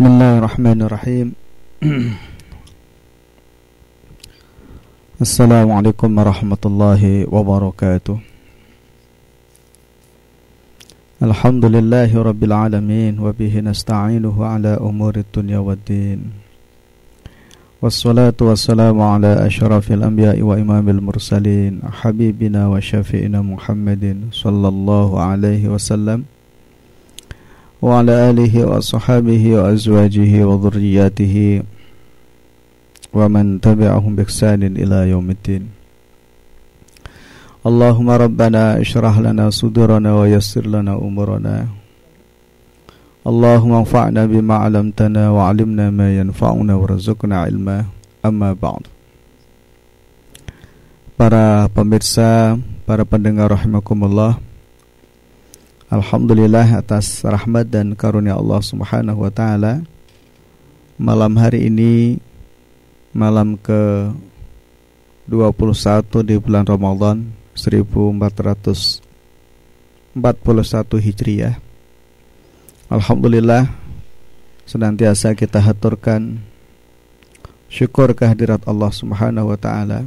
بسم الله الرحمن الرحيم. السلام عليكم ورحمة الله وبركاته. الحمد لله رب العالمين وبه نستعينه على أمور الدنيا والدين. والصلاة والسلام على أشرف الأنبياء وإمام المرسلين حبيبنا وشفينا محمد صلى الله عليه وسلم. وعلى آله وصحابه وأزواجه وذرياته ومن تبعهم بإحسان إلى يوم الدين. اللهم ربنا اشرح لنا صدورنا ويسر لنا أمورنا. اللهم انفعنا بما علمتنا وعلمنا ما ينفعنا ورزقنا علما. أما بعد. Para pemirsa, para pendengar rahimakumullah Alhamdulillah atas rahmat dan karunia Allah Subhanahu wa taala. Malam hari ini malam ke 21 di bulan Ramadan 1441 Hijriah. Alhamdulillah senantiasa kita haturkan syukur kehadirat Allah Subhanahu wa taala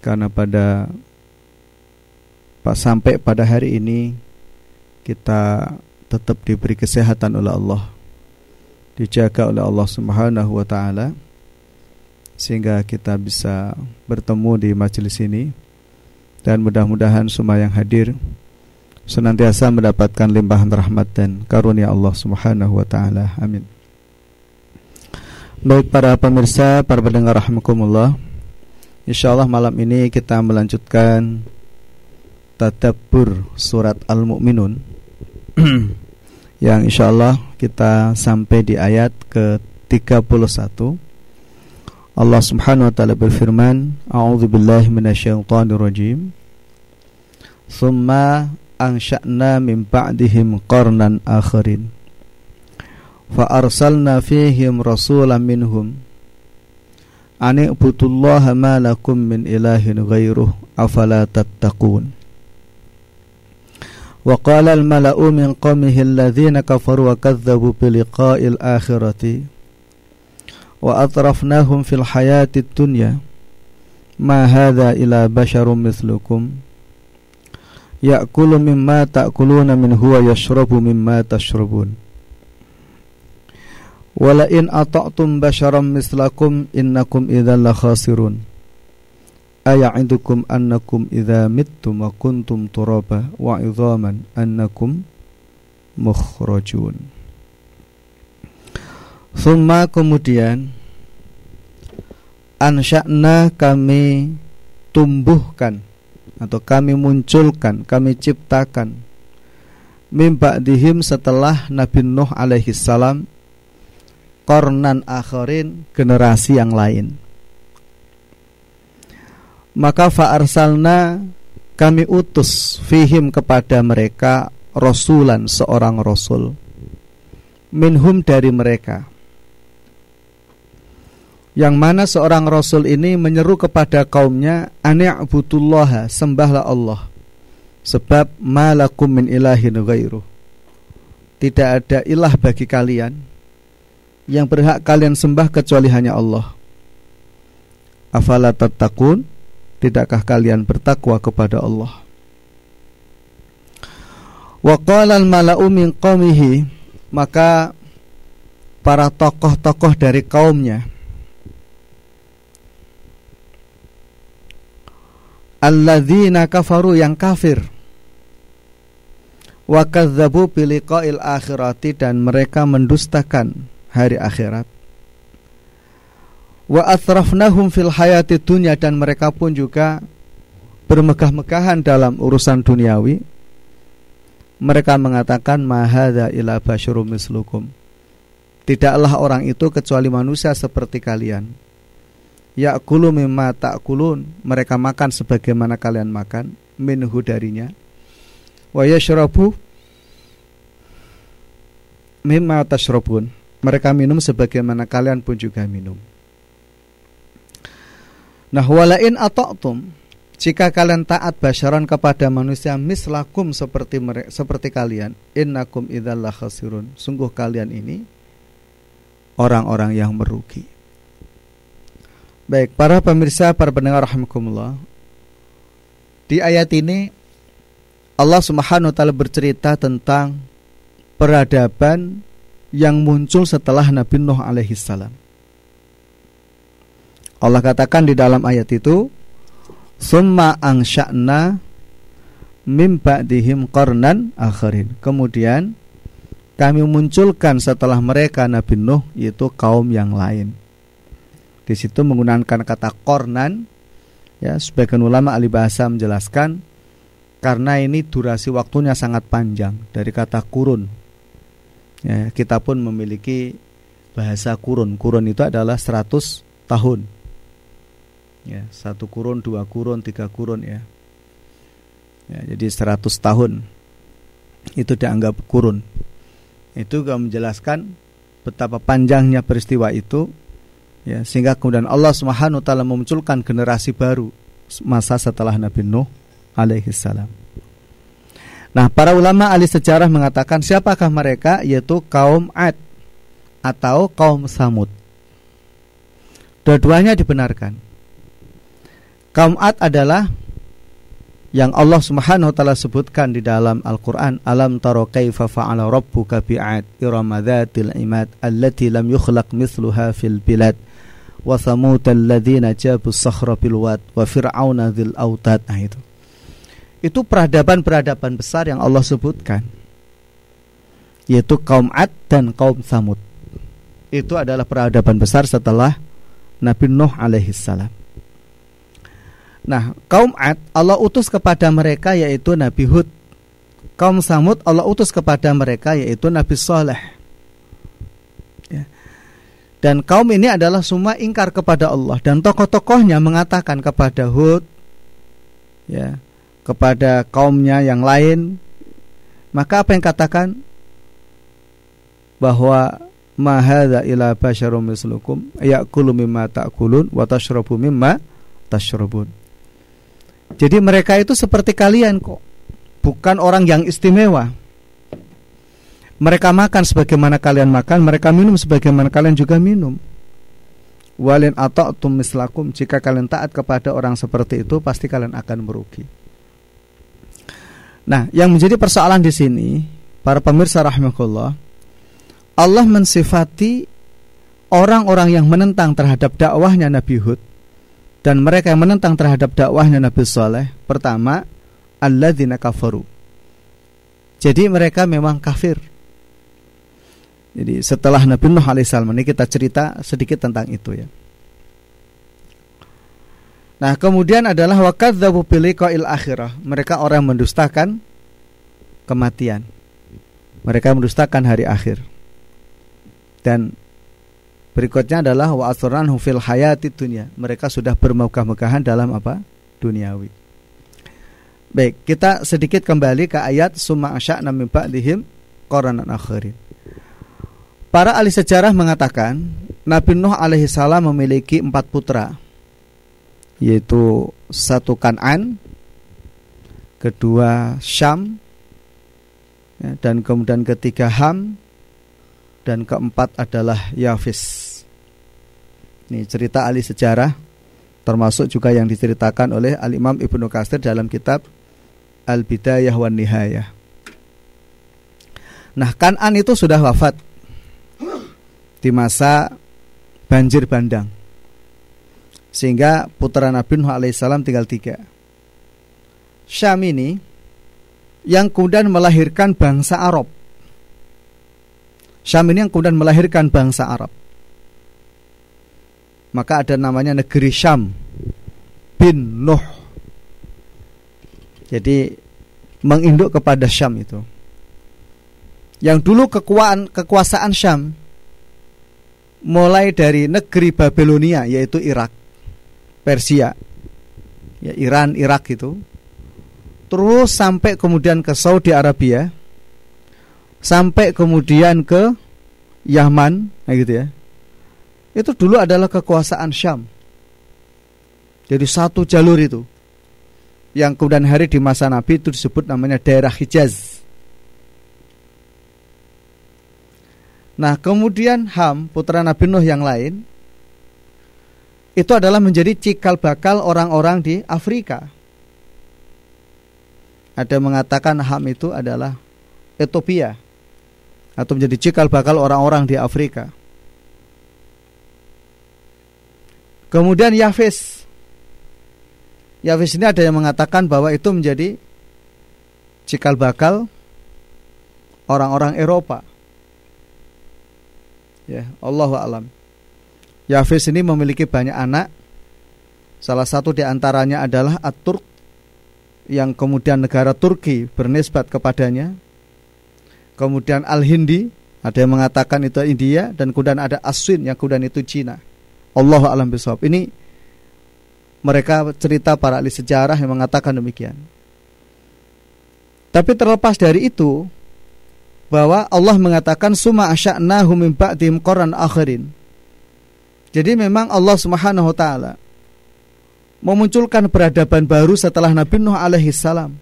karena pada sampai pada hari ini kita tetap diberi kesehatan oleh Allah dijaga oleh Allah Subhanahu wa taala sehingga kita bisa bertemu di majelis ini dan mudah-mudahan semua yang hadir senantiasa mendapatkan limpahan rahmat dan karunia Allah Subhanahu wa taala. Amin. Baik para pemirsa, para pendengar rahimakumullah. Insyaallah malam ini kita melanjutkan tadabbur surat Al-Mu'minun yang insya Allah kita sampai di ayat ke-31 Allah Subhanahu wa taala berfirman A'udzu billahi minasyaitonir rajim. Thumma ansha'na min ba'dihim qarnan akharin fa arsalna fihim rasulan minhum. An ibudullaha ma lakum min ilahin ghairuh afala tattaqun وقال الملأ من قومه الذين كفروا وكذبوا بلقاء الآخرة وأطرفناهم في الحياة الدنيا. ما هذا إلا بشر مثلكم؟ يأكل مما تأكلون منه ويشرب مما تشربون. ولئن أطعتم بشرا مثلكم إنكم إذا لخاسرون. Aya'idukum annakum idza mittum wa kuntum turaba wa idhaman annakum mukhrajun. Thumma kemudian ansya'na kami tumbuhkan atau kami munculkan, kami ciptakan mim ba'dihim setelah Nabi Nuh alaihi salam kornan akhirin generasi yang lain maka fa'arsalna kami utus fihim kepada mereka rasulan seorang rasul. Minhum dari mereka. Yang mana seorang rasul ini menyeru kepada kaumnya ani'budullaha sembahlah Allah. Sebab malakum min ilahin ghairu tidak ada ilah bagi kalian yang berhak kalian sembah kecuali hanya Allah. Afala tattaqun Tidakkah kalian bertakwa kepada Allah? Wa al-mala'u min qaumihi maka para tokoh-tokoh dari kaumnya alladzina kafaru yang kafir wa kadzdzabu biliqa'il akhirati dan mereka mendustakan hari akhirat wa atrafnahum fil hayati dunya dan mereka pun juga bermegah-megahan dalam urusan duniawi. Mereka mengatakan mahadza ila basyarum mislukum. Tidaklah orang itu kecuali manusia seperti kalian. Ya'kulu mimma ta'kulun. Mereka makan sebagaimana kalian makan minhu darinya. Wa yashrabu mimma tashrabun. Mereka minum sebagaimana kalian pun juga minum Nah walain ata'tum jika kalian taat basyaran kepada manusia mislakum seperti mereka, seperti kalian innakum idzal khasirun sungguh kalian ini orang-orang yang merugi. Baik, para pemirsa, para pendengar rahimakumullah. Di ayat ini Allah Subhanahu wa taala bercerita tentang peradaban yang muncul setelah Nabi Nuh alaihi salam. Allah katakan di dalam ayat itu, "Summa angsha'na mim ba'dihim qarnan akharin." Kemudian kami munculkan setelah mereka Nabi Nuh yaitu kaum yang lain. Di situ menggunakan kata kornan ya sebagian ulama ahli bahasa menjelaskan karena ini durasi waktunya sangat panjang dari kata kurun. Ya, kita pun memiliki bahasa kurun. Kurun itu adalah 100 tahun. Ya, satu kurun, dua kurun, tiga kurun ya. ya jadi 100 tahun itu dianggap kurun itu juga menjelaskan betapa panjangnya peristiwa itu ya sehingga kemudian Allah Subhanahu wa taala memunculkan generasi baru masa setelah Nabi Nuh alaihi salam. Nah, para ulama ahli sejarah mengatakan siapakah mereka yaitu kaum Ad atau kaum Samud. Dua-duanya dibenarkan. Kaum Ad adalah yang Allah Subhanahu wa taala sebutkan di dalam Al-Qur'an alam tara kaifa fa'ala rabbuka bi'ad irama dzatil imad allati lam yukhlaq mithluha fil bilad wa thamud alladziina jabu sakhra bil wad wa fir'auna dzil autad nah itu. Itu peradaban-peradaban besar yang Allah sebutkan yaitu kaum Ad dan kaum Samud itu adalah peradaban besar setelah Nabi Nuh alaihi salam Nah, kaum Ad Allah utus kepada mereka yaitu Nabi Hud. Kaum Samud Allah utus kepada mereka yaitu Nabi Saleh. Ya. Dan kaum ini adalah semua ingkar kepada Allah dan tokoh-tokohnya mengatakan kepada Hud ya, kepada kaumnya yang lain maka apa yang katakan bahwa mahadza ila basyarum mislukum ya'kulu mimma ta'kulun wa tashrabu mimma tashrabun jadi mereka itu seperti kalian kok. Bukan orang yang istimewa. Mereka makan sebagaimana kalian makan Mereka minum sebagaimana kalian juga minum. Walin atau mislakum Jika kalian taat kepada orang seperti itu Pasti kalian akan merugi. Nah yang menjadi persoalan di sini Para pemirsa rahmatullah Allah mensifati Orang-orang yang menentang terhadap dakwahnya Nabi Hud dan mereka yang menentang terhadap dakwahnya Nabi Saleh pertama alladzina kafaru. Jadi mereka memang kafir. Jadi setelah Nabi Nuh alaihissalam ini kita cerita sedikit tentang itu ya. Nah kemudian adalah wakadzabu biliqa'il akhirah. Mereka orang yang mendustakan kematian. Mereka mendustakan hari akhir. Dan Berikutnya adalah wa asranhu fil hayati dunia. Mereka sudah bermegah-megahan dalam apa? Duniawi. Baik, kita sedikit kembali ke ayat summa asya'na min ba'dihim qaranan akhirin. Para ahli sejarah mengatakan Nabi Nuh alaihi salam memiliki empat putra yaitu satu Kanan, kedua Syam, ya, dan kemudian ketiga Ham, dan keempat adalah Yafis. Ini cerita ahli sejarah termasuk juga yang diceritakan oleh Al-Imam Ibnu Katsir dalam kitab Al-Bidayah wan Nihayah. Nah, Kanan itu sudah wafat di masa banjir bandang. Sehingga putra Nabi Nuh alaihissalam tinggal tiga. Syam ini yang kemudian melahirkan bangsa Arab Syam ini yang kemudian melahirkan bangsa Arab. Maka ada namanya negeri Syam bin Nuh. Jadi menginduk kepada Syam itu. Yang dulu kekuasaan kekuasaan Syam mulai dari negeri Babilonia yaitu Irak, Persia, ya Iran, Irak itu. Terus sampai kemudian ke Saudi Arabia, sampai kemudian ke Yaman, gitu ya. Itu dulu adalah kekuasaan Syam. Jadi satu jalur itu yang kemudian hari di masa Nabi itu disebut namanya daerah Hijaz. Nah, kemudian Ham, putra Nabi Nuh yang lain, itu adalah menjadi cikal bakal orang-orang di Afrika. Ada mengatakan Ham itu adalah Ethiopia atau menjadi cikal bakal orang-orang di Afrika. Kemudian Yafis. Yafis ini ada yang mengatakan bahwa itu menjadi cikal bakal orang-orang Eropa. Ya, Allah alam. Yafis ini memiliki banyak anak. Salah satu di antaranya adalah At-Turk yang kemudian negara Turki bernisbat kepadanya. Kemudian Al-Hindi, ada yang mengatakan itu India dan kemudian ada Aswin yang kemudian itu Cina. Allah alam bisawab. Ini mereka cerita para ahli sejarah yang mengatakan demikian. Tapi terlepas dari itu, bahwa Allah mengatakan summa asya'nahu min ba'dihim qarran akhirin. Jadi memang Allah Subhanahu wa taala memunculkan peradaban baru setelah Nabi Nuh alaihi salam.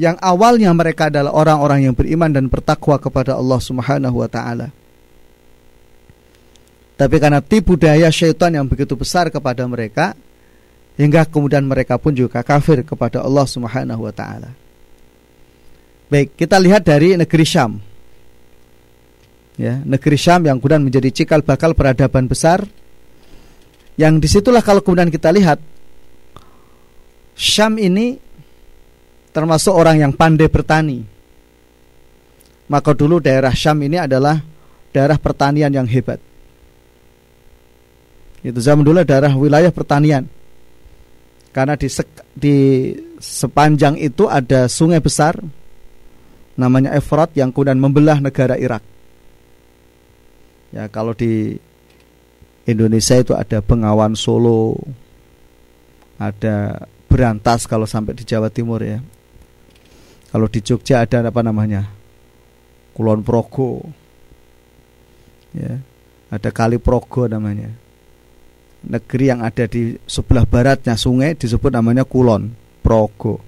Yang awalnya mereka adalah orang-orang yang beriman dan bertakwa kepada Allah Subhanahu wa taala. Tapi karena tipu daya syaitan yang begitu besar kepada mereka hingga kemudian mereka pun juga kafir kepada Allah Subhanahu wa taala. Baik, kita lihat dari negeri Syam. Ya, negeri Syam yang kemudian menjadi cikal bakal peradaban besar. Yang di situlah kalau kemudian kita lihat Syam ini termasuk orang yang pandai bertani. Maka dulu daerah Syam ini adalah daerah pertanian yang hebat. Itu zaman dulu daerah wilayah pertanian. Karena di, di sepanjang itu ada sungai besar namanya Efrat yang kemudian membelah negara Irak. Ya, kalau di Indonesia itu ada Bengawan Solo, ada Berantas kalau sampai di Jawa Timur ya. Kalau di Jogja ada apa namanya? Kulon Progo. Ya. Ada Kali Progo namanya. Negeri yang ada di sebelah baratnya sungai disebut namanya Kulon Progo.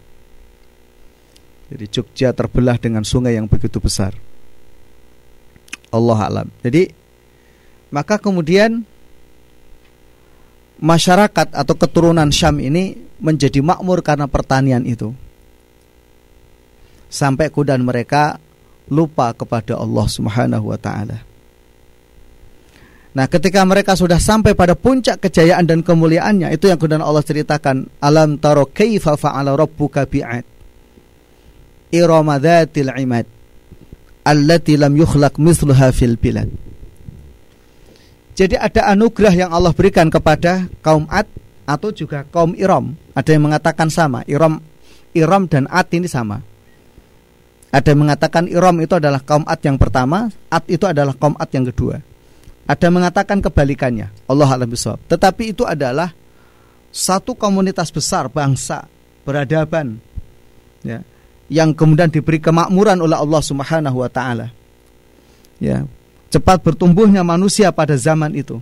Jadi Jogja terbelah dengan sungai yang begitu besar. Allah alam. Jadi maka kemudian masyarakat atau keturunan Syam ini menjadi makmur karena pertanian itu. Sampai kemudian mereka lupa kepada Allah Subhanahu wa taala. Nah, ketika mereka sudah sampai pada puncak kejayaan dan kemuliaannya, itu yang kemudian Allah ceritakan, alam taro kaifa fa'ala rabbuka bi'ad irama dhatil imad allati lam yukhlaq misluha fil bilad. Jadi ada anugerah yang Allah berikan kepada kaum Ad atau juga kaum Iram. Ada yang mengatakan sama, Iram Iram dan Ad ini sama. Ada yang mengatakan Iram itu adalah kaum Ad yang pertama, Ad itu adalah kaum Ad yang kedua. Ada mengatakan kebalikannya. Allah alam bisawab. Tetapi itu adalah satu komunitas besar bangsa peradaban ya yang kemudian diberi kemakmuran oleh Allah Subhanahu wa taala. Ya, cepat bertumbuhnya manusia pada zaman itu.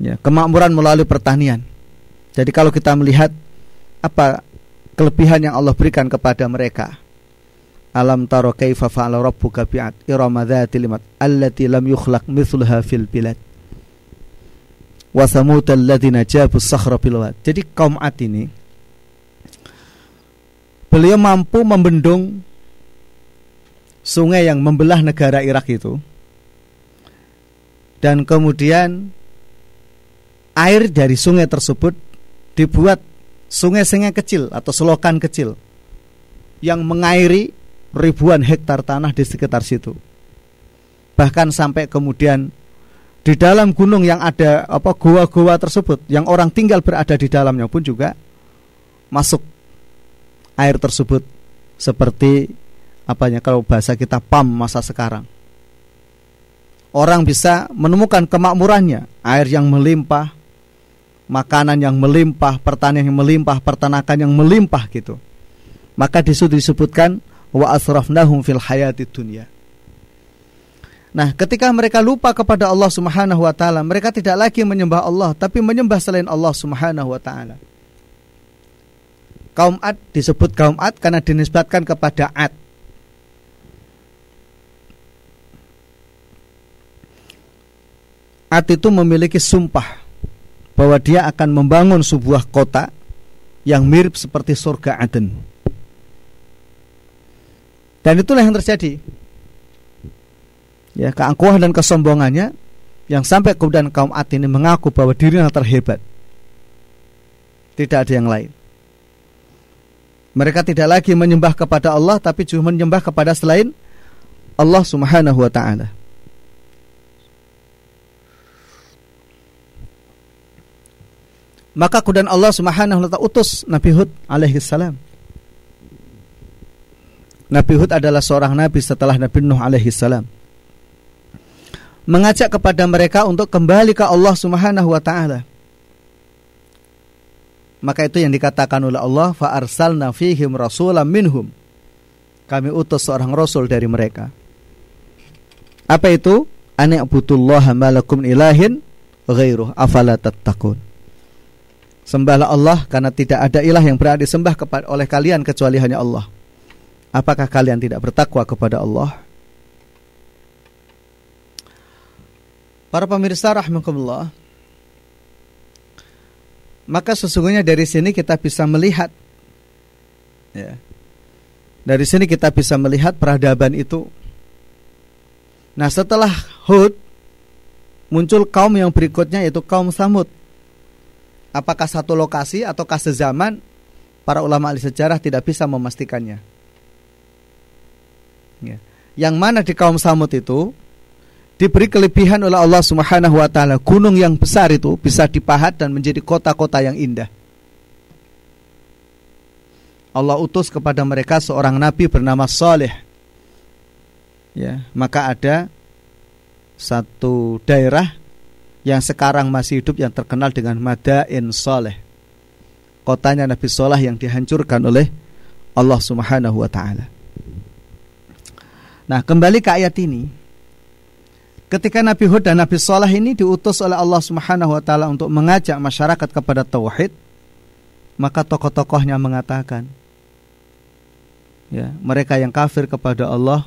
Ya, kemakmuran melalui pertanian. Jadi kalau kita melihat apa kelebihan yang Allah berikan kepada mereka. Alam taro kaifa fa'ala rabbuka bi'ad irama dhatil imad allati lam yukhlaq mithluha fil bilad. Wa thamud alladziina jabu sakhra bil Jadi kaum Ad ini beliau mampu membendung sungai yang membelah negara Irak itu dan kemudian air dari sungai tersebut dibuat sungai-sungai kecil atau selokan kecil yang mengairi ribuan hektar tanah di sekitar situ. Bahkan sampai kemudian di dalam gunung yang ada apa gua-gua tersebut yang orang tinggal berada di dalamnya pun juga masuk air tersebut seperti apanya kalau bahasa kita pam masa sekarang. Orang bisa menemukan kemakmurannya, air yang melimpah, makanan yang melimpah, pertanian yang melimpah, peternakan yang melimpah gitu. Maka di situ disebutkan wa asrafnahum fil hayati dunya. Nah, ketika mereka lupa kepada Allah Subhanahu wa taala, mereka tidak lagi menyembah Allah, tapi menyembah selain Allah Subhanahu wa taala. Kaum Ad disebut kaum Ad karena dinisbatkan kepada Ad. At itu memiliki sumpah bahwa dia akan membangun sebuah kota yang mirip seperti surga Aden. Dan itulah yang terjadi. Ya, keangkuhan dan kesombongannya yang sampai kemudian kaum Ad ini mengaku bahwa dirinya terhebat. Tidak ada yang lain. Mereka tidak lagi menyembah kepada Allah tapi cuma menyembah kepada selain Allah Subhanahu wa taala. Maka kemudian Allah Subhanahu wa taala utus Nabi Hud alaihi salam. Nabi Hud adalah seorang nabi setelah Nabi Nuh alaihi salam. Mengajak kepada mereka untuk kembali ke Allah Subhanahu wa taala. Maka itu yang dikatakan oleh Allah fa arsalna fihim rasulam minhum. Kami utus seorang rasul dari mereka. Apa itu? Ani'budullaha malakum ilahin ghairuh afala tattaqun. Sembahlah Allah karena tidak ada ilah yang berada disembah oleh kalian kecuali hanya Allah. Apakah kalian tidak bertakwa kepada Allah? Para pemirsa rahmatullah Maka sesungguhnya dari sini kita bisa melihat ya. Dari sini kita bisa melihat peradaban itu Nah setelah Hud Muncul kaum yang berikutnya yaitu kaum Samud apakah satu lokasi ataukah sezaman para ulama ahli sejarah tidak bisa memastikannya. Ya. Yang mana di kaum Samud itu diberi kelebihan oleh Allah Subhanahu wa taala gunung yang besar itu bisa dipahat dan menjadi kota-kota yang indah. Allah utus kepada mereka seorang nabi bernama Saleh. Ya, maka ada satu daerah yang sekarang masih hidup yang terkenal dengan Madain Saleh. Kotanya Nabi Saleh yang dihancurkan oleh Allah Subhanahu wa taala. Nah, kembali ke ayat ini. Ketika Nabi Hud dan Nabi Saleh ini diutus oleh Allah Subhanahu wa taala untuk mengajak masyarakat kepada tauhid, maka tokoh-tokohnya mengatakan ya, mereka yang kafir kepada Allah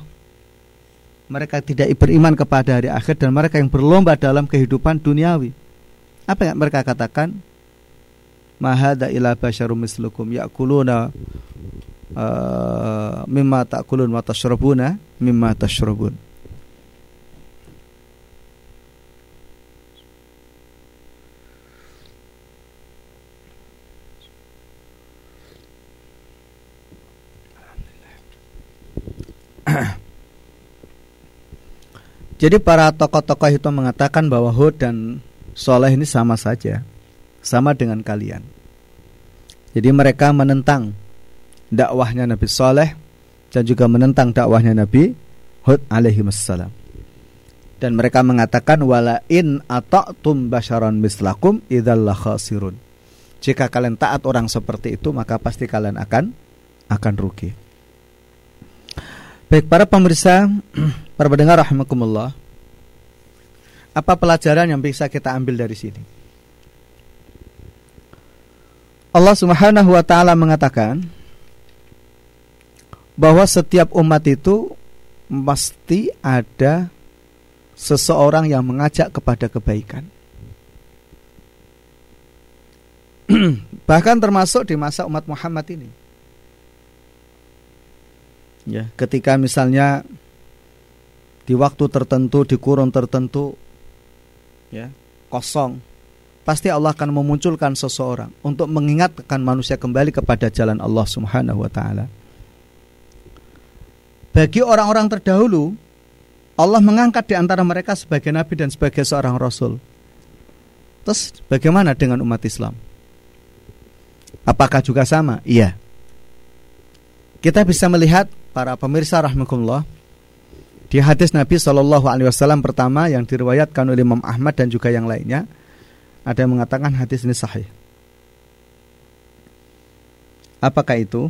mereka tidak beriman kepada hari akhir dan mereka yang berlomba dalam kehidupan duniawi. Apa yang mereka katakan? Mahada ila basyarum mislukum ya'kuluna uh, mimma ta'kulun wa tashrabuna mimma tashrabun. Jadi para tokoh-tokoh itu mengatakan bahwa Hud dan Soleh ini sama saja, sama dengan kalian. Jadi mereka menentang dakwahnya Nabi Soleh dan juga menentang dakwahnya Nabi Hud alaihi wassalam. Dan mereka mengatakan wala in ata'tum basyaran mislakum idzal khasirun. Jika kalian taat orang seperti itu maka pasti kalian akan akan rugi. Baik para pemirsa Para pendengar rahimakumullah. Apa pelajaran yang bisa kita ambil dari sini? Allah Subhanahu wa taala mengatakan bahwa setiap umat itu pasti ada seseorang yang mengajak kepada kebaikan. Bahkan termasuk di masa umat Muhammad ini. Ya, ketika misalnya di waktu tertentu, di kurun tertentu, ya kosong, pasti Allah akan memunculkan seseorang untuk mengingatkan manusia kembali kepada jalan Allah Subhanahu wa taala. Bagi orang-orang terdahulu, Allah mengangkat di antara mereka sebagai nabi dan sebagai seorang rasul. Terus bagaimana dengan umat Islam? Apakah juga sama? Iya. Kita bisa melihat para pemirsa rahmatullah di hadis Nabi Wasallam pertama yang diriwayatkan oleh Imam Ahmad dan juga yang lainnya, ada yang mengatakan hadis ini sahih. Apakah itu?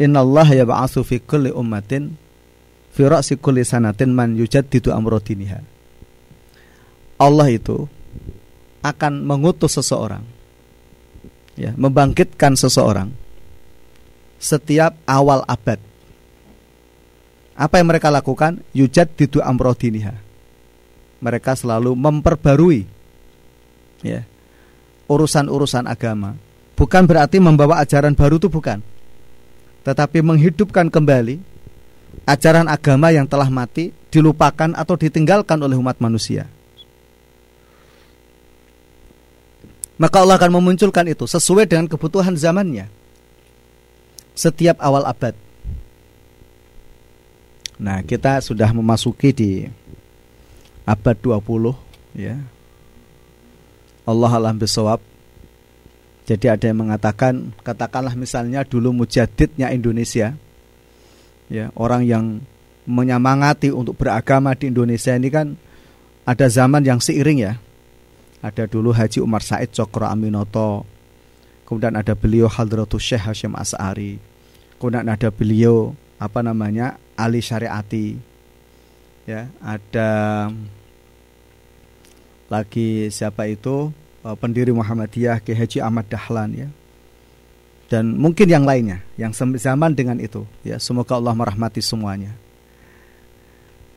Inna Allah yab'atsu fi kulli ummatin fi ra'si kulli sanatin man yujaddidu amrodiniha. Allah itu akan mengutus seseorang ya, membangkitkan seseorang setiap awal abad apa yang mereka lakukan? Yujad didu amrodiniha. mereka selalu memperbarui ya urusan-urusan agama. Bukan berarti membawa ajaran baru itu bukan. Tetapi menghidupkan kembali ajaran agama yang telah mati, dilupakan atau ditinggalkan oleh umat manusia. Maka Allah akan memunculkan itu sesuai dengan kebutuhan zamannya. Setiap awal abad. Nah, kita sudah memasuki di abad 20 ya. Allah alam bisawab. Jadi ada yang mengatakan katakanlah misalnya dulu mujadidnya Indonesia ya, orang yang menyemangati untuk beragama di Indonesia ini kan ada zaman yang seiring ya. Ada dulu Haji Umar Said Cokro Aminoto. Kemudian ada beliau Hadratus Syekh Hashim As'ari. Kemudian ada beliau apa namanya Ali Syariati. Ya, ada lagi siapa itu uh, pendiri Muhammadiyah Ki Haji Ahmad Dahlan ya. Dan mungkin yang lainnya yang zaman dengan itu ya. Semoga Allah merahmati semuanya.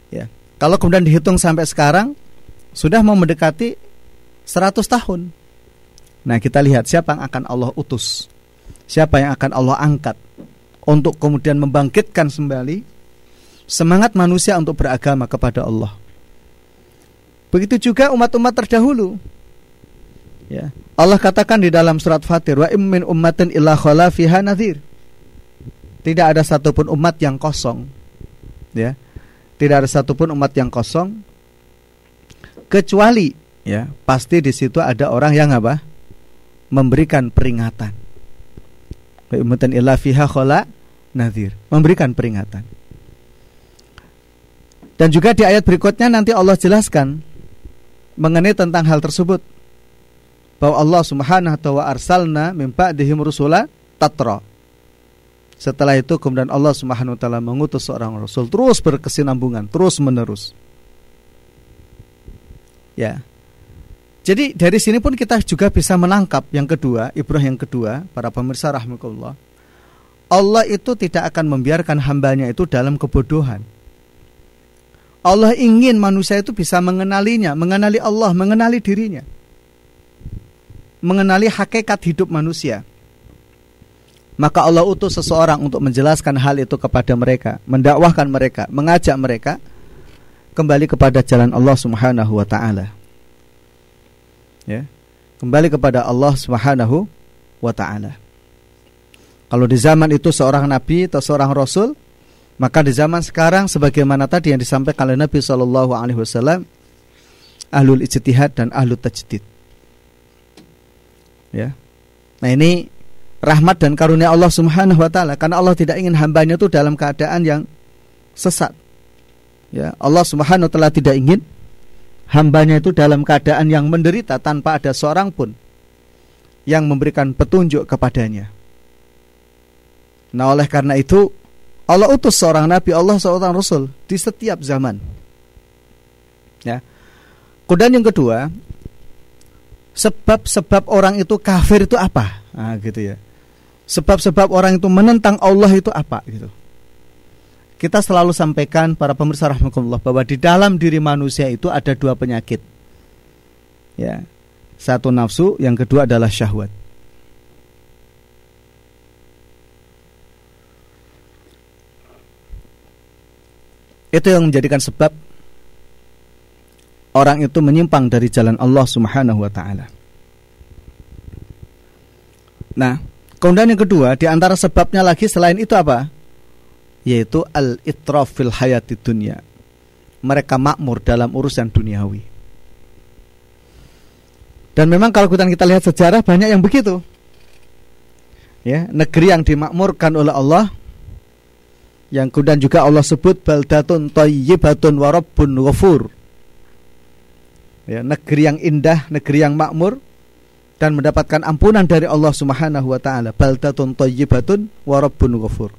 Ya. Kalau kemudian dihitung sampai sekarang sudah mau mendekati 100 tahun. Nah kita lihat siapa yang akan Allah utus. Siapa yang akan Allah angkat untuk kemudian membangkitkan kembali semangat manusia untuk beragama kepada Allah. Begitu juga umat-umat terdahulu Ya. Allah katakan di dalam surat Fatir, wa immin ummatin illa khala fiha nadhir. Tidak ada satupun umat yang kosong. Ya. Tidak ada satupun umat yang kosong kecuali ya, pasti di situ ada orang yang apa? memberikan peringatan. Wa ummatin illa fiha khala nadhir, memberikan peringatan. Dan juga di ayat berikutnya nanti Allah jelaskan mengenai tentang hal tersebut bahwa Allah Subhanahu wa arsalna min ba'dihim rusula tatra. Setelah itu kemudian Allah Subhanahu wa taala mengutus seorang rasul terus berkesinambungan, terus menerus. Ya. Jadi dari sini pun kita juga bisa menangkap yang kedua, ibrah yang kedua, para pemirsa rahmatullah. Allah itu tidak akan membiarkan hambanya itu dalam kebodohan. Allah ingin manusia itu bisa mengenalinya, mengenali Allah, mengenali dirinya mengenali hakikat hidup manusia. Maka Allah utus seseorang untuk menjelaskan hal itu kepada mereka, mendakwahkan mereka, mengajak mereka kembali kepada jalan Allah Subhanahu wa taala. Ya. Kembali kepada Allah Subhanahu wa taala. Kalau di zaman itu seorang nabi atau seorang rasul, maka di zaman sekarang sebagaimana tadi yang disampaikan oleh Nabi Shallallahu alaihi wasallam, ahlul ijtihad dan ahlul tajdid ya. Nah, ini rahmat dan karunia Allah Subhanahu wa taala karena Allah tidak ingin hambanya itu dalam keadaan yang sesat. Ya, Allah Subhanahu wa taala tidak ingin hambanya itu dalam keadaan yang menderita tanpa ada seorang pun yang memberikan petunjuk kepadanya. Nah, oleh karena itu Allah utus seorang nabi, Allah seorang rasul di setiap zaman. Ya. Kemudian yang kedua, sebab-sebab orang itu kafir itu apa? Nah, gitu ya. Sebab-sebab orang itu menentang Allah itu apa gitu. Kita selalu sampaikan para pemirsa rahmatullah bahwa di dalam diri manusia itu ada dua penyakit. Ya. Satu nafsu, yang kedua adalah syahwat. Itu yang menjadikan sebab orang itu menyimpang dari jalan Allah Subhanahu wa taala. Nah, kemudian yang kedua, di antara sebabnya lagi selain itu apa? Yaitu al-itraf fil hayati dunia. Mereka makmur dalam urusan duniawi. Dan memang kalau kita lihat sejarah banyak yang begitu. Ya, negeri yang dimakmurkan oleh Allah yang kemudian juga Allah sebut baldatun thayyibatun wa rabbun ghafur ya, negeri yang indah, negeri yang makmur dan mendapatkan ampunan dari Allah Subhanahu wa taala. Baldatun thayyibatun wa rabbun ghafur.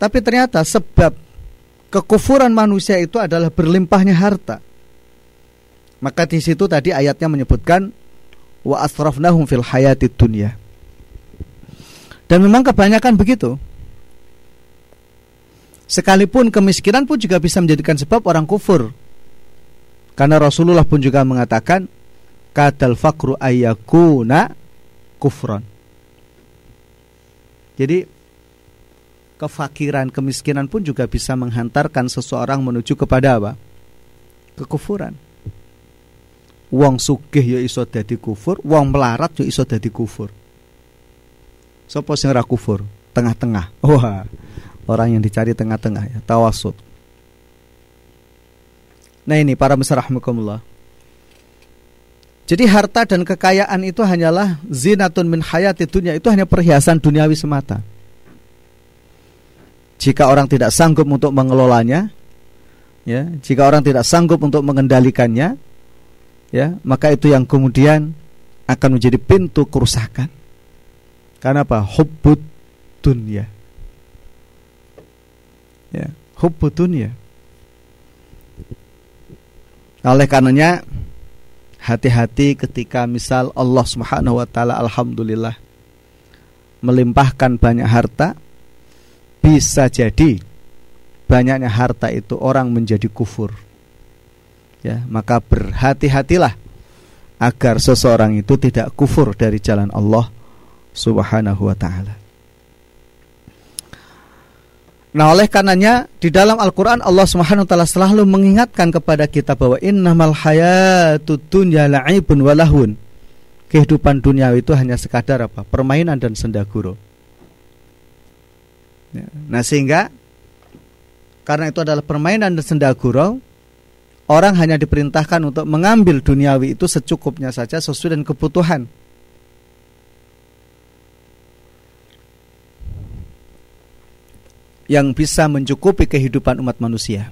Tapi ternyata sebab kekufuran manusia itu adalah berlimpahnya harta. Maka di situ tadi ayatnya menyebutkan wa asrafnahum fil hayatid dunya. Dan memang kebanyakan begitu. Sekalipun kemiskinan pun juga bisa menjadikan sebab orang kufur Karena Rasulullah pun juga mengatakan kadal fakru ayakuna kufron. Jadi kefakiran, kemiskinan pun juga bisa menghantarkan seseorang menuju kepada apa? Kekufuran. Wong sugih ya iso dadi kufur, wong melarat ya iso dadi kufur. Sopo ora kufur? Tengah-tengah. Wah, orang yang dicari tengah-tengah ya, tawasud. Nah ini para musyrahmukumullah. Jadi harta dan kekayaan itu hanyalah zinatun min hayati dunia itu hanya perhiasan duniawi semata. Jika orang tidak sanggup untuk mengelolanya, ya, jika orang tidak sanggup untuk mengendalikannya, ya, maka itu yang kemudian akan menjadi pintu kerusakan. Karena apa? Hubbud dunia. Ya, hubbud dunia. Oleh karenanya hati-hati ketika misal Allah Subhanahu wa taala alhamdulillah melimpahkan banyak harta bisa jadi banyaknya harta itu orang menjadi kufur. Ya, maka berhati-hatilah agar seseorang itu tidak kufur dari jalan Allah Subhanahu wa taala. Nah oleh karenanya di dalam Al-Quran Allah Subhanahu Wa Taala selalu mengingatkan kepada kita bahwa innamal hayatud dunya la'ibun walahun. Kehidupan dunia itu hanya sekadar apa? Permainan dan senda guru. Ya. Nah sehingga karena itu adalah permainan dan senda guru, orang hanya diperintahkan untuk mengambil duniawi itu secukupnya saja sesuai dengan kebutuhan. Yang bisa mencukupi kehidupan umat manusia.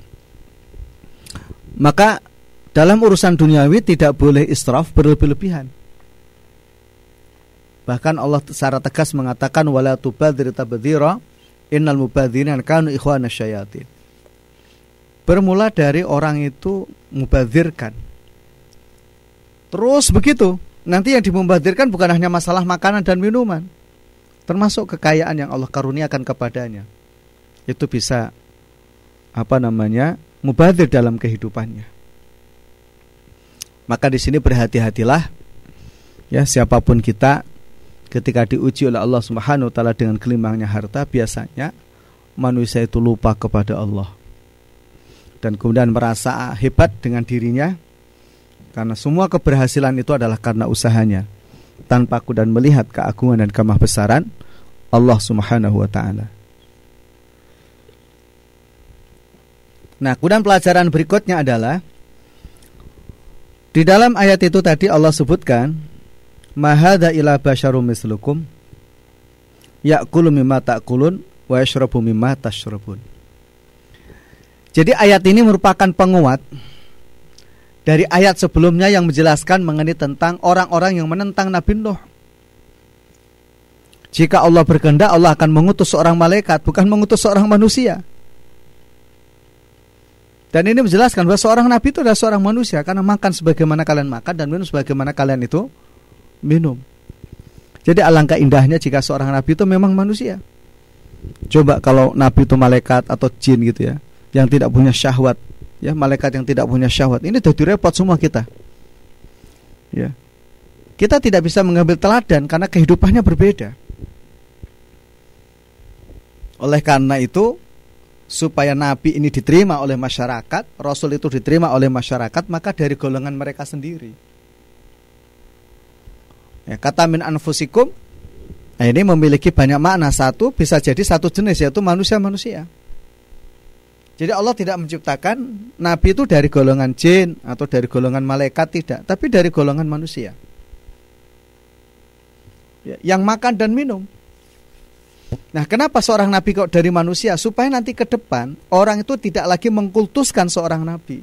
Maka dalam urusan duniawi tidak boleh israf berlebih-lebihan. Bahkan Allah secara tegas mengatakan wala tubadzir tabdzira innal mubadzirina kanu ikhwana syayatin. Bermula dari orang itu mubadzirkan. Terus begitu. Nanti yang dimubadzirkan bukan hanya masalah makanan dan minuman, termasuk kekayaan yang Allah karuniakan kepadanya itu bisa apa namanya mubadir dalam kehidupannya. Maka di sini berhati-hatilah ya siapa pun kita ketika diuji oleh Allah Subhanahu wa taala dengan gelimbangnya harta biasanya manusia itu lupa kepada Allah dan kemudian merasa hebat dengan dirinya karena semua keberhasilan itu adalah karena usahanya tanpa aku dan melihat keagungan dan kemahbesaran Allah Subhanahu wa taala. Nah, kemudian pelajaran berikutnya adalah di dalam ayat itu tadi Allah sebutkan mahada ila basyarum mislukum ya'kulu mimma ta'kulun wa yashrabu mimma tashrabun. Jadi ayat ini merupakan penguat dari ayat sebelumnya yang menjelaskan mengenai tentang orang-orang yang menentang Nabi Nuh. Jika Allah berkehendak, Allah akan mengutus seorang malaikat, bukan mengutus seorang manusia. Dan ini menjelaskan bahwa seorang nabi itu adalah seorang manusia karena makan sebagaimana kalian makan dan minum sebagaimana kalian itu minum. Jadi alangkah indahnya jika seorang nabi itu memang manusia. Coba kalau nabi itu malaikat atau jin gitu ya, yang tidak punya syahwat, ya malaikat yang tidak punya syahwat. Ini jadi repot semua kita. Ya. Kita tidak bisa mengambil teladan karena kehidupannya berbeda. Oleh karena itu, supaya nabi ini diterima oleh masyarakat, rasul itu diterima oleh masyarakat, maka dari golongan mereka sendiri. Ya, kata min anfusikum nah ini memiliki banyak makna. Satu bisa jadi satu jenis yaitu manusia-manusia. Jadi Allah tidak menciptakan nabi itu dari golongan jin atau dari golongan malaikat tidak, tapi dari golongan manusia. Ya, yang makan dan minum. Nah, kenapa seorang nabi kok dari manusia? Supaya nanti ke depan orang itu tidak lagi mengkultuskan seorang nabi.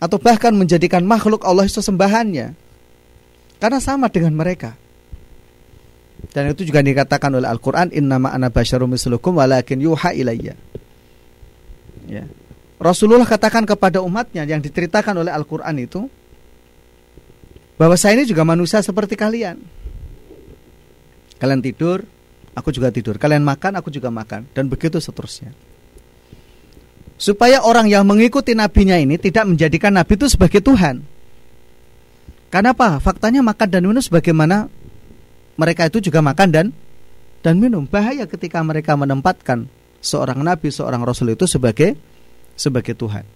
Atau bahkan menjadikan makhluk Allah itu sembahannya. Karena sama dengan mereka. Dan itu juga dikatakan oleh Al-Qur'an innama ana basyarum mislukum walakin yuha. Ya. Rasulullah katakan kepada umatnya yang diceritakan oleh Al-Qur'an itu bahwa saya ini juga manusia seperti kalian. Kalian tidur, aku juga tidur. Kalian makan, aku juga makan dan begitu seterusnya. supaya orang yang mengikuti nabinya ini tidak menjadikan nabi itu sebagai Tuhan. Karena apa? Faktanya makan dan minum sebagaimana mereka itu juga makan dan dan minum. Bahaya ketika mereka menempatkan seorang nabi, seorang rasul itu sebagai sebagai Tuhan.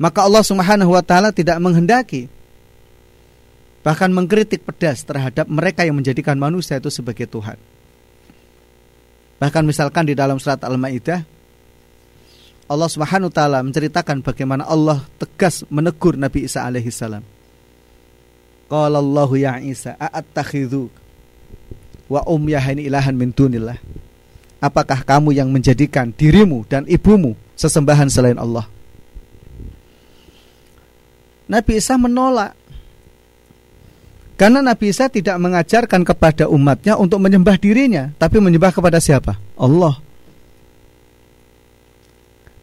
Maka Allah Subhanahu wa taala tidak menghendaki bahkan mengkritik pedas terhadap mereka yang menjadikan manusia itu sebagai Tuhan. Bahkan misalkan di dalam surat Al-Maidah Allah Subhanahu wa taala menceritakan bagaimana Allah tegas menegur Nabi Isa alaihi salam. Qala Allahu ya Isa a'attakhidhu wa umyahani ilahan min dunillah. Apakah kamu yang menjadikan dirimu dan ibumu sesembahan selain Allah? Nabi Isa menolak karena Nabi Isa tidak mengajarkan kepada umatnya untuk menyembah dirinya, tapi menyembah kepada siapa? Allah.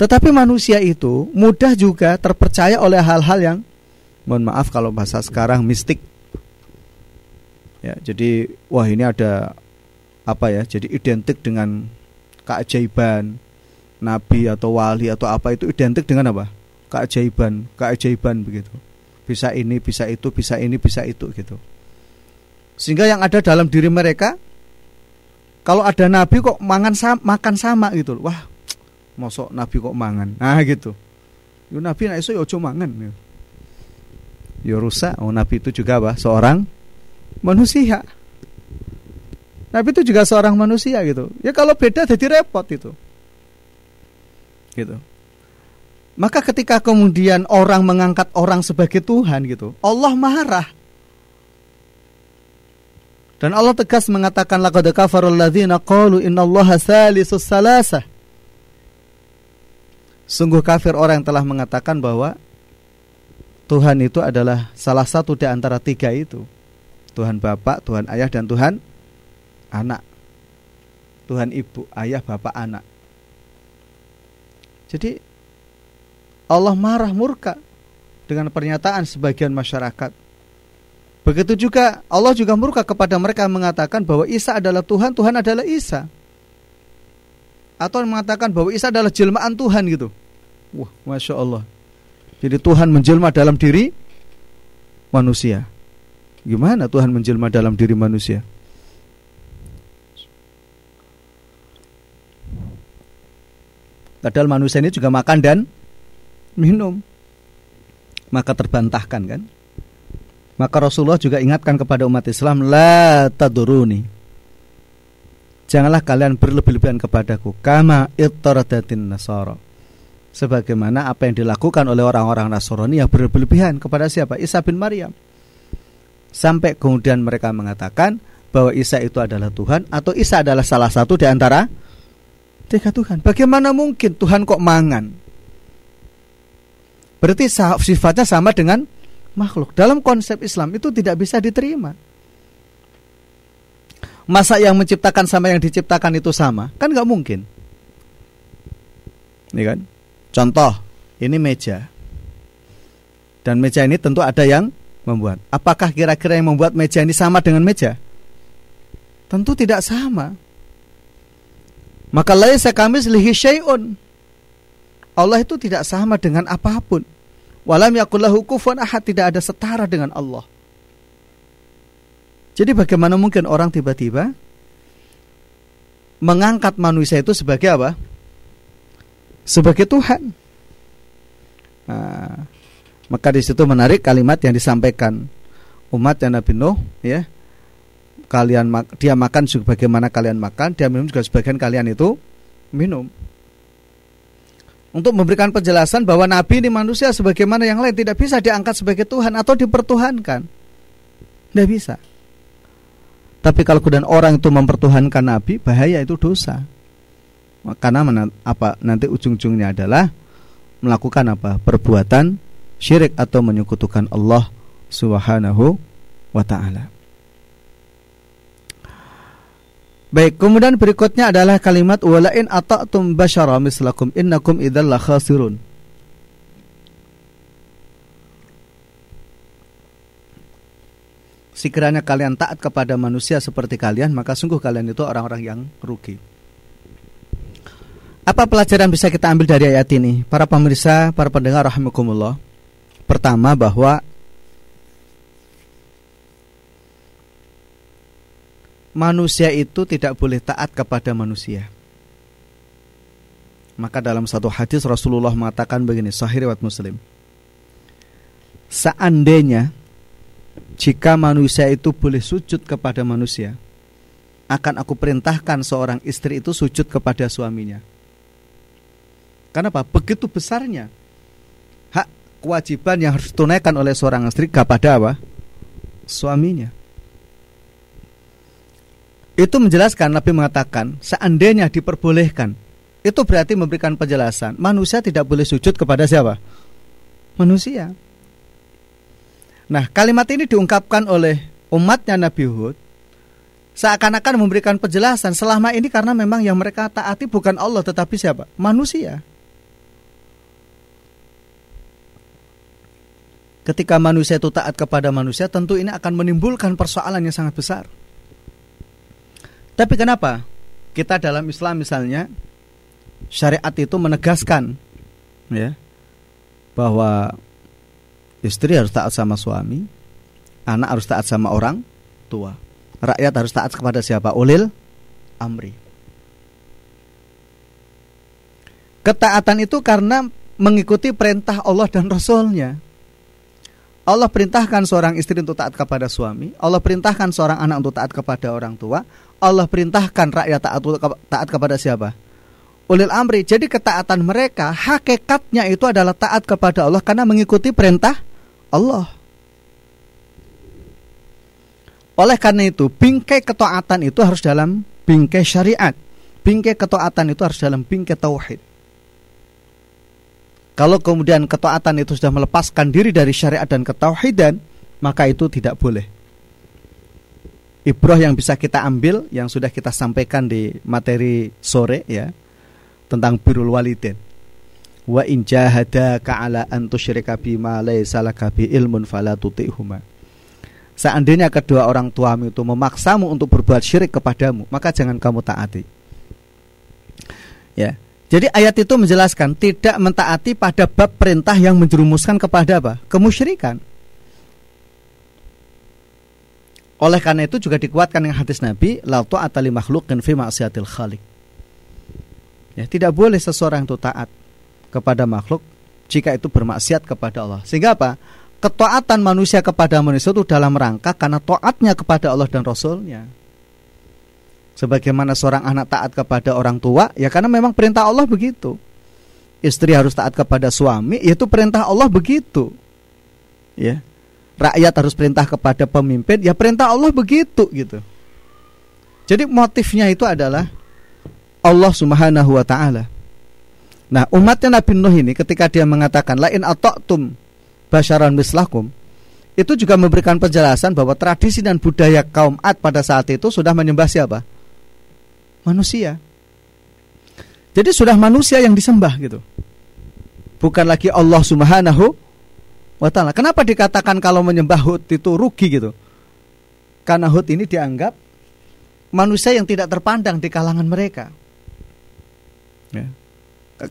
Tetapi manusia itu mudah juga terpercaya oleh hal-hal yang mohon maaf kalau bahasa sekarang mistik. Ya, jadi wah ini ada apa ya? Jadi identik dengan keajaiban nabi atau wali atau apa itu identik dengan apa? Keajaiban, keajaiban begitu bisa ini, bisa itu, bisa ini, bisa itu gitu. Sehingga yang ada dalam diri mereka kalau ada nabi kok mangan sama, makan sama gitu. Wah, mosok nabi kok mangan. Nah gitu. Yo nabi nek iso yo mangan. Yo rusak. Oh nabi itu juga apa? Seorang manusia. Nabi itu juga seorang manusia gitu. Ya kalau beda jadi repot itu. Gitu. Maka ketika kemudian orang mengangkat orang sebagai Tuhan gitu, Allah marah. Dan Allah tegas mengatakan laqad kafarul ladzina qalu innallaha salisus salasah. Sungguh kafir orang yang telah mengatakan bahwa Tuhan itu adalah salah satu di antara tiga itu. Tuhan Bapak, Tuhan Ayah, dan Tuhan Anak. Tuhan Ibu, Ayah, Bapak, Anak. Jadi Allah marah murka dengan pernyataan sebagian masyarakat. Begitu juga Allah juga murka kepada mereka mengatakan bahwa Isa adalah Tuhan, Tuhan adalah Isa. Atau mengatakan bahwa Isa adalah jelmaan Tuhan gitu. Wah, Masya Allah. Jadi Tuhan menjelma dalam diri manusia. Gimana Tuhan menjelma dalam diri manusia? Padahal manusia ini juga makan dan minum. Maka terbantahkan kan? Maka Rasulullah juga ingatkan kepada umat Islam la taduruni. Janganlah kalian berlebih-lebihan kepadaku. Kama ittaradatin nasara. Sebagaimana apa yang dilakukan oleh orang-orang Nasrani yang berlebih-lebihan kepada siapa? Isa bin Maryam. Sampai kemudian mereka mengatakan bahwa Isa itu adalah Tuhan atau Isa adalah salah satu di antara tiga Tuhan. Bagaimana mungkin Tuhan kok mangan Berarti sifatnya sama dengan makhluk. Dalam konsep Islam itu tidak bisa diterima. Masa yang menciptakan sama yang diciptakan itu sama? Kan nggak mungkin. Ini kan? Contoh, ini meja. Dan meja ini tentu ada yang membuat. Apakah kira-kira yang membuat meja ini sama dengan meja? Tentu tidak sama. Maka laisa kamis lihi syai'un. Allah itu tidak sama dengan apa pun. Walam yakullahu kufuwan ahad tidak ada setara dengan Allah. Jadi bagaimana mungkin orang tiba-tiba mengangkat manusia itu sebagai apa? Sebagai Tuhan. Nah, maka di situ menarik kalimat yang disampaikan umat yang Nabi Nuh, ya. Kalian dia makan sebagaimana kalian makan, dia minum juga sebagian kalian itu minum untuk memberikan penjelasan bahwa Nabi ini manusia sebagaimana yang lain tidak bisa diangkat sebagai Tuhan atau dipertuhankan. Tidak bisa. Tapi kalau kemudian orang itu mempertuhankan Nabi, bahaya itu dosa. Karena apa nanti ujung-ujungnya adalah melakukan apa? Perbuatan syirik atau menyekutukan Allah Subhanahu wa taala. Baik, kemudian berikutnya adalah kalimat walain ata'tum basyara mislakum innakum idzal khasirun. Sekiranya kalian taat kepada manusia seperti kalian, maka sungguh kalian itu orang-orang yang rugi. Apa pelajaran bisa kita ambil dari ayat ini? Para pemirsa, para pendengar rahimakumullah. Pertama bahwa manusia itu tidak boleh taat kepada manusia. Maka dalam satu hadis Rasulullah mengatakan begini, sahih riwayat Muslim. Seandainya jika manusia itu boleh sujud kepada manusia, akan aku perintahkan seorang istri itu sujud kepada suaminya. Kenapa? Begitu besarnya hak kewajiban yang harus ditunaikan oleh seorang istri kepada apa? Suaminya. Itu menjelaskan Nabi mengatakan seandainya diperbolehkan itu berarti memberikan penjelasan manusia tidak boleh sujud kepada siapa? Manusia. Nah kalimat ini diungkapkan oleh umatnya Nabi Hud seakan-akan memberikan penjelasan selama ini karena memang yang mereka taati bukan Allah tetapi siapa? Manusia. ketika manusia itu taat kepada manusia tentu ini akan menimbulkan persoalan yang sangat besar. Tapi kenapa? Kita dalam Islam misalnya syariat itu menegaskan ya bahwa istri harus taat sama suami, anak harus taat sama orang tua. Rakyat harus taat kepada siapa? Ulil amri. Ketaatan itu karena mengikuti perintah Allah dan Rasulnya. Allah perintahkan seorang istri untuk taat kepada suami, Allah perintahkan seorang anak untuk taat kepada orang tua, Allah perintahkan rakyat taat taat kepada siapa? Ulil amri. Jadi ketaatan mereka hakikatnya itu adalah taat kepada Allah karena mengikuti perintah Allah. Oleh karena itu, bingkai ketaatan itu harus dalam bingkai syariat. Bingkai ketaatan itu harus dalam bingkai tauhid. Kalau kemudian ketaatan itu sudah melepaskan diri dari syariat dan ketauhidan, maka itu tidak boleh. Ibroh yang bisa kita ambil yang sudah kita sampaikan di materi sore ya tentang birrul walidin. Wa in jahadaka ala an tusyrika bima laysa ilmun fala tuti'huma. Seandainya kedua orang tuamu itu memaksamu untuk berbuat syirik kepadamu, maka jangan kamu taati. Ya, jadi ayat itu menjelaskan tidak mentaati pada bab perintah yang menjerumuskan kepada apa? Kemusyrikan. Oleh karena itu juga dikuatkan dengan hadis Nabi, la ta'ata li makhluqin fi ma'siyatil khaliq. Ya, tidak boleh seseorang itu taat kepada makhluk jika itu bermaksiat kepada Allah. Sehingga apa? Ketaatan manusia kepada manusia itu dalam rangka karena taatnya kepada Allah dan Rasulnya sebagaimana seorang anak taat kepada orang tua ya karena memang perintah Allah begitu istri harus taat kepada suami yaitu perintah Allah begitu ya rakyat harus perintah kepada pemimpin ya perintah Allah begitu gitu jadi motifnya itu adalah Allah Subhanahu wa taala nah umatnya Nabi Nuh ini ketika dia mengatakan lain ata'tum basyaran mislakum itu juga memberikan penjelasan bahwa tradisi dan budaya kaum Ad pada saat itu sudah menyembah siapa? manusia. Jadi sudah manusia yang disembah gitu. Bukan lagi Allah Subhanahu wa taala. Kenapa dikatakan kalau menyembah Hud itu rugi gitu? Karena Hud ini dianggap manusia yang tidak terpandang di kalangan mereka. Ya.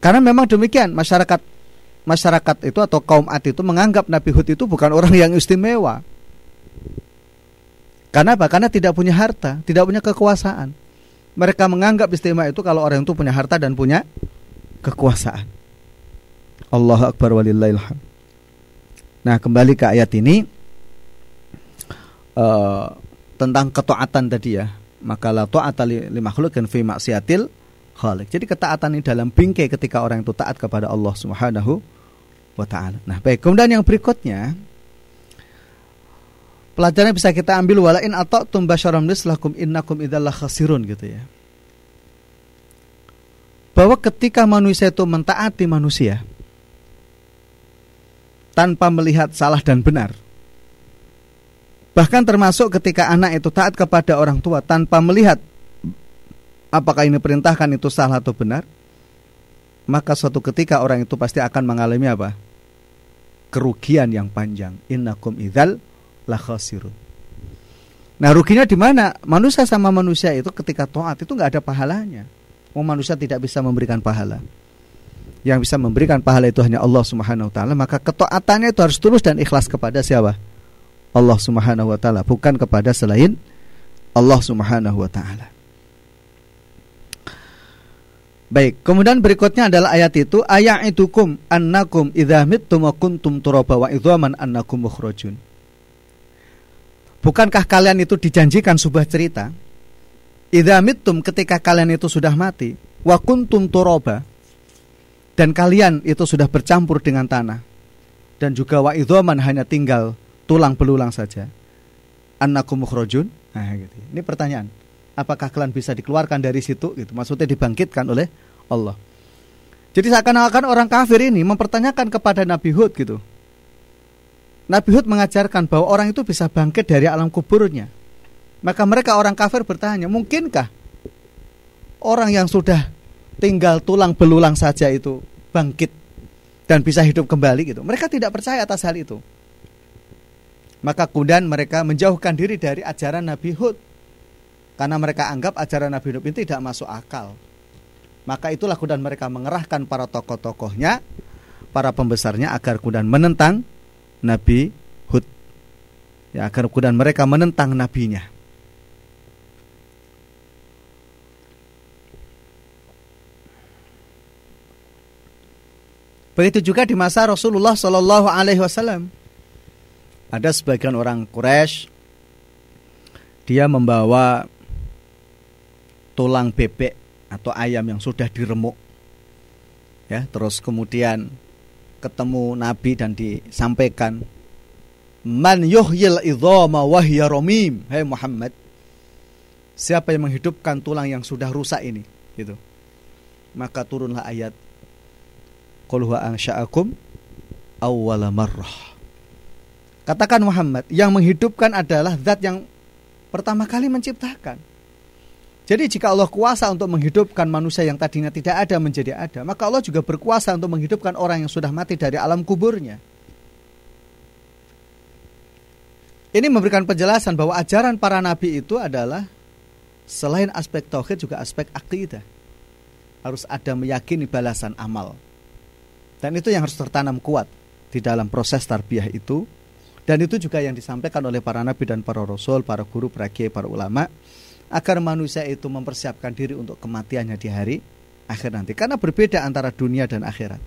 Karena memang demikian masyarakat masyarakat itu atau kaum Ad itu menganggap Nabi Hud itu bukan orang yang istimewa. Karena apa? Karena tidak punya harta, tidak punya kekuasaan mereka menganggap istimewa itu kalau orang itu punya harta dan punya kekuasaan. Allah akbar walillahilham. Nah, kembali ke ayat ini uh, tentang ketaatan tadi ya. Maka la ta'ata li, makhluqin fi maksiatil khaliq. Jadi ketaatan ini dalam bingkai ketika orang itu taat kepada Allah Subhanahu wa taala. Nah, baik. Kemudian yang berikutnya pelajaran bisa kita ambil walain atau tumbasyaram mislakum innakum idallah khasirun gitu ya. Bahwa ketika manusia itu mentaati manusia tanpa melihat salah dan benar. Bahkan termasuk ketika anak itu taat kepada orang tua tanpa melihat apakah ini perintahkan itu salah atau benar, maka suatu ketika orang itu pasti akan mengalami apa? kerugian yang panjang. Innakum idzal la khasirun. Nah ruginya di mana? Manusia sama manusia itu ketika taat itu nggak ada pahalanya. Oh, manusia tidak bisa memberikan pahala. Yang bisa memberikan pahala itu hanya Allah Subhanahu wa taala, maka ketaatannya itu harus tulus dan ikhlas kepada siapa? Allah Subhanahu wa taala, bukan kepada selain Allah Subhanahu wa taala. Baik, kemudian berikutnya adalah ayat itu ayat itukum annakum idza mittum wa kuntum turaba wa idzaman annakum mukhrajun. Bukankah kalian itu dijanjikan sebuah cerita? Idza mittum ketika kalian itu sudah mati wa kuntum turaba dan kalian itu sudah bercampur dengan tanah. Dan juga wa hanya tinggal tulang belulang saja. Annakum mukhrajun? Nah, gitu. Ini pertanyaan. Apakah kalian bisa dikeluarkan dari situ? Gitu. Maksudnya dibangkitkan oleh Allah. Jadi seakan-akan orang kafir ini mempertanyakan kepada Nabi Hud gitu. Nabi Hud mengajarkan bahwa orang itu bisa bangkit dari alam kuburnya. Maka mereka orang kafir bertanya mungkinkah orang yang sudah tinggal tulang belulang saja itu bangkit dan bisa hidup kembali gitu mereka tidak percaya atas hal itu maka kemudian mereka menjauhkan diri dari ajaran Nabi Hud karena mereka anggap ajaran Nabi Nuh ini tidak masuk akal. Maka itulah kemudian mereka mengerahkan para tokoh-tokohnya, para pembesarnya agar kemudian menentang Nabi Hud. Ya, agar kemudian mereka menentang nabinya. Begitu juga di masa Rasulullah Shallallahu Alaihi Wasallam. Ada sebagian orang Quraisy dia membawa tulang bebek atau ayam yang sudah diremuk. Ya, terus kemudian ketemu Nabi dan disampaikan Man yuhyil idhama wahya romim Hai Muhammad Siapa yang menghidupkan tulang yang sudah rusak ini gitu. Maka turunlah ayat Qul huwa Katakan Muhammad Yang menghidupkan adalah zat yang Pertama kali menciptakan jadi jika Allah kuasa untuk menghidupkan manusia yang tadinya tidak ada menjadi ada, maka Allah juga berkuasa untuk menghidupkan orang yang sudah mati dari alam kuburnya. Ini memberikan penjelasan bahwa ajaran para nabi itu adalah selain aspek tauhid juga aspek akidah. Harus ada meyakini balasan amal. Dan itu yang harus tertanam kuat di dalam proses tarbiyah itu. Dan itu juga yang disampaikan oleh para nabi dan para rasul, para guru, para kiai, para ulama agar manusia itu mempersiapkan diri untuk kematiannya di hari akhir nanti karena berbeda antara dunia dan akhirat.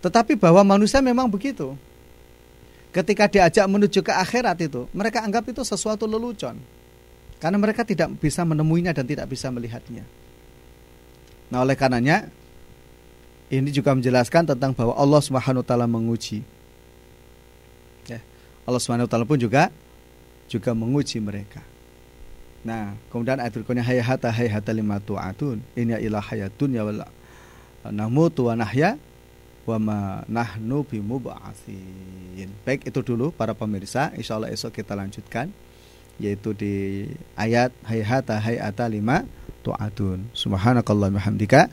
Tetapi bahwa manusia memang begitu. Ketika diajak menuju ke akhirat itu, mereka anggap itu sesuatu lelucon. Karena mereka tidak bisa menemuinya dan tidak bisa melihatnya. Nah, oleh karenanya ini juga menjelaskan tentang bahwa Allah Subhanahu taala menguji. Ya, Allah Subhanahu taala pun juga juga menguji mereka. Nah, kemudian ayat berikutnya hayata hayata lima tu'atun. Ini ilah hayatun ya wala namutu wa nahya wa ma nahnu bimub'atsin. Baik itu dulu para pemirsa, insyaallah esok kita lanjutkan yaitu di ayat hayata hayata lima tu'atun. Subhanakallah hamdika